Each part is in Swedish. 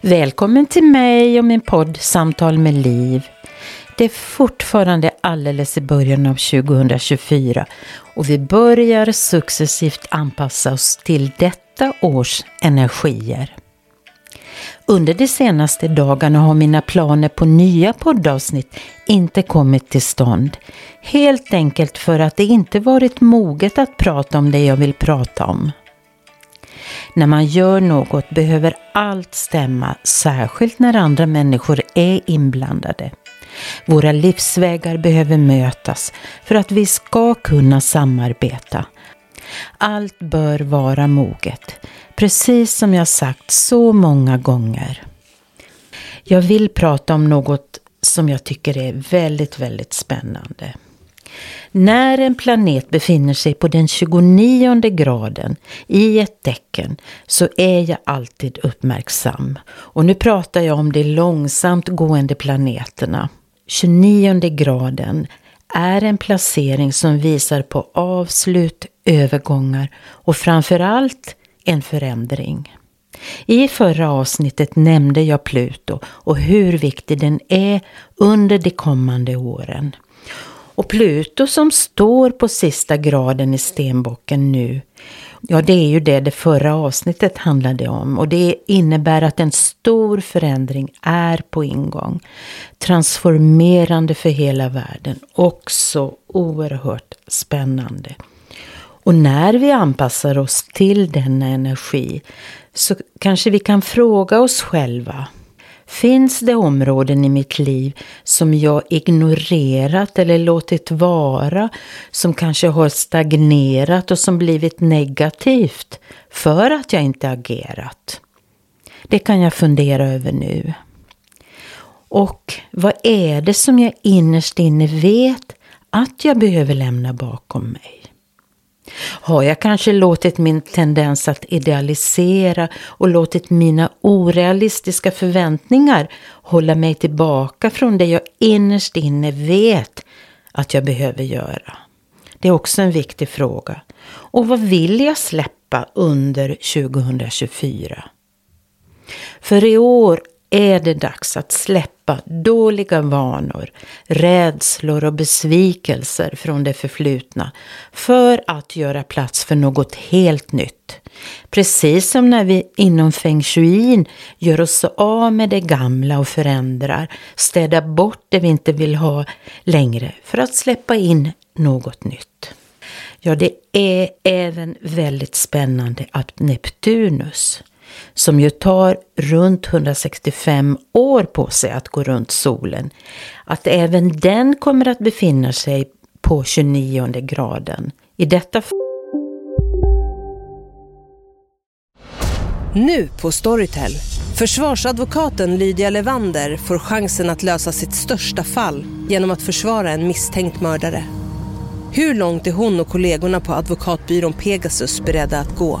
Välkommen till mig och min podd Samtal med Liv. Det är fortfarande alldeles i början av 2024 och vi börjar successivt anpassa oss till detta års energier. Under de senaste dagarna har mina planer på nya poddavsnitt inte kommit till stånd. Helt enkelt för att det inte varit moget att prata om det jag vill prata om. När man gör något behöver allt stämma, särskilt när andra människor är inblandade. Våra livsvägar behöver mötas för att vi ska kunna samarbeta. Allt bör vara moget, precis som jag sagt så många gånger. Jag vill prata om något som jag tycker är väldigt, väldigt spännande. När en planet befinner sig på den 29 graden i ett tecken så är jag alltid uppmärksam. Och nu pratar jag om de långsamt gående planeterna. 29 graden är en placering som visar på avslut, övergångar och framförallt en förändring. I förra avsnittet nämnde jag Pluto och hur viktig den är under de kommande åren. Och Pluto som står på sista graden i stenbocken nu, ja det är ju det det förra avsnittet handlade om och det innebär att en stor förändring är på ingång. Transformerande för hela världen, också oerhört spännande. Och när vi anpassar oss till denna energi så kanske vi kan fråga oss själva Finns det områden i mitt liv som jag ignorerat eller låtit vara, som kanske har stagnerat och som blivit negativt för att jag inte agerat? Det kan jag fundera över nu. Och vad är det som jag innerst inne vet att jag behöver lämna bakom mig? Har jag kanske låtit min tendens att idealisera och låtit mina orealistiska förväntningar hålla mig tillbaka från det jag innerst inne vet att jag behöver göra? Det är också en viktig fråga. Och vad vill jag släppa under 2024? För i år är det dags att släppa dåliga vanor, rädslor och besvikelser från det förflutna för att göra plats för något helt nytt. Precis som när vi inom feng shuin gör oss av med det gamla och förändrar, städar bort det vi inte vill ha längre för att släppa in något nytt. Ja, det är även väldigt spännande att Neptunus som ju tar runt 165 år på sig att gå runt solen, att även den kommer att befinna sig på 29 graden. I detta Nu på Storytel. Försvarsadvokaten Lydia Levander får chansen att lösa sitt största fall genom att försvara en misstänkt mördare. Hur långt är hon och kollegorna på advokatbyrån Pegasus beredda att gå?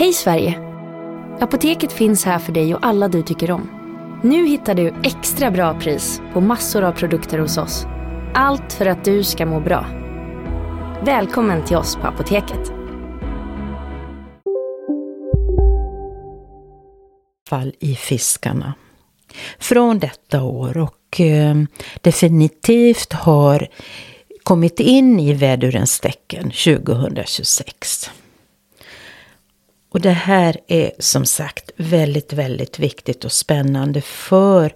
Hej Sverige! Apoteket finns här för dig och alla du tycker om. Nu hittar du extra bra pris på massor av produkter hos oss. Allt för att du ska må bra. Välkommen till oss på Apoteket. Fall i fiskarna från detta år och eh, definitivt har kommit in i vädurens tecken 2026. Och det här är som sagt väldigt, väldigt viktigt och spännande för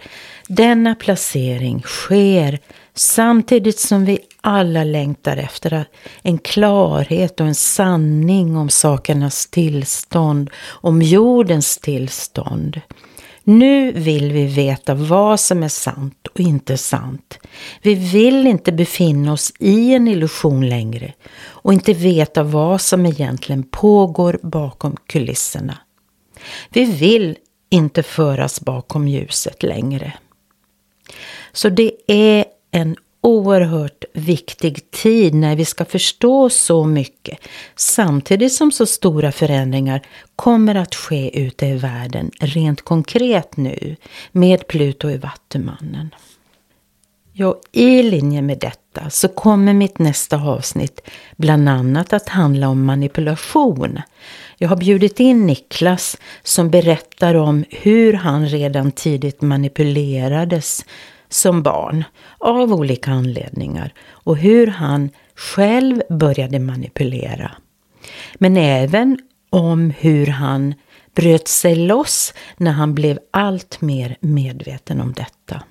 denna placering sker samtidigt som vi alla längtar efter en klarhet och en sanning om sakernas tillstånd, om jordens tillstånd. Nu vill vi veta vad som är sant och inte sant. Vi vill inte befinna oss i en illusion längre och inte veta vad som egentligen pågår bakom kulisserna. Vi vill inte föras bakom ljuset längre. Så det är en oerhört viktig tid när vi ska förstå så mycket samtidigt som så stora förändringar kommer att ske ute i världen rent konkret nu med Pluto i Vattumannen. Ja, i linje med detta så kommer mitt nästa avsnitt bland annat att handla om manipulation. Jag har bjudit in Niklas som berättar om hur han redan tidigt manipulerades som barn av olika anledningar och hur han själv började manipulera. Men även om hur han bröt sig loss när han blev allt mer medveten om detta.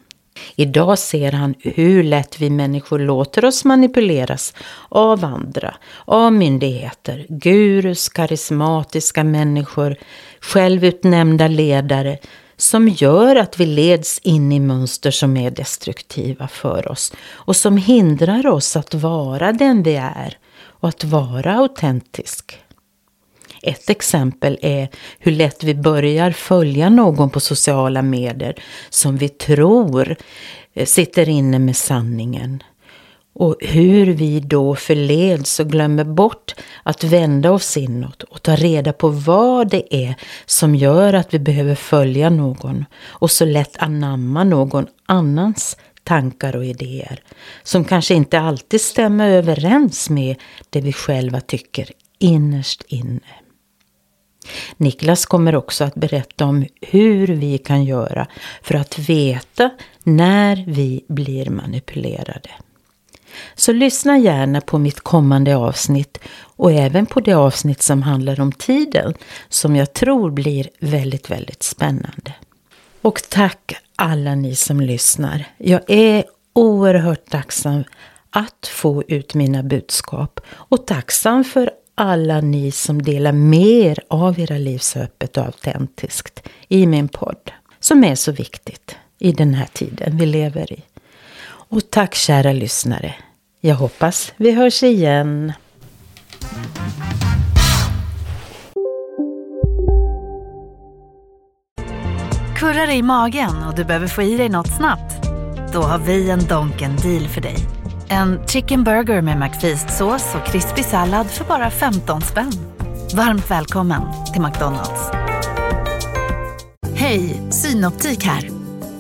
Idag ser han hur lätt vi människor låter oss manipuleras av andra, av myndigheter, gurus, karismatiska människor, självutnämnda ledare som gör att vi leds in i mönster som är destruktiva för oss och som hindrar oss att vara den vi är och att vara autentisk. Ett exempel är hur lätt vi börjar följa någon på sociala medier som vi tror eh, sitter inne med sanningen. Och hur vi då förleds och glömmer bort att vända oss inåt och ta reda på vad det är som gör att vi behöver följa någon och så lätt anamma någon annans tankar och idéer som kanske inte alltid stämmer överens med det vi själva tycker innerst inne. Niklas kommer också att berätta om hur vi kan göra för att veta när vi blir manipulerade. Så lyssna gärna på mitt kommande avsnitt och även på det avsnitt som handlar om tiden som jag tror blir väldigt, väldigt spännande. Och tack alla ni som lyssnar. Jag är oerhört tacksam att få ut mina budskap och tacksam för alla ni som delar mer av era liv så öppet och autentiskt i min podd. Som är så viktigt i den här tiden vi lever i. Och tack kära lyssnare. Jag hoppas vi hörs igen. Kurrar det i magen och du behöver få i dig något snabbt? Då har vi en Donken deal för dig. En chicken burger med McFeast-sås och krispig sallad för bara 15 spänn. Varmt välkommen till McDonalds. Hej, Synoptik här.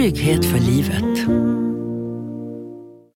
trygghet för livet.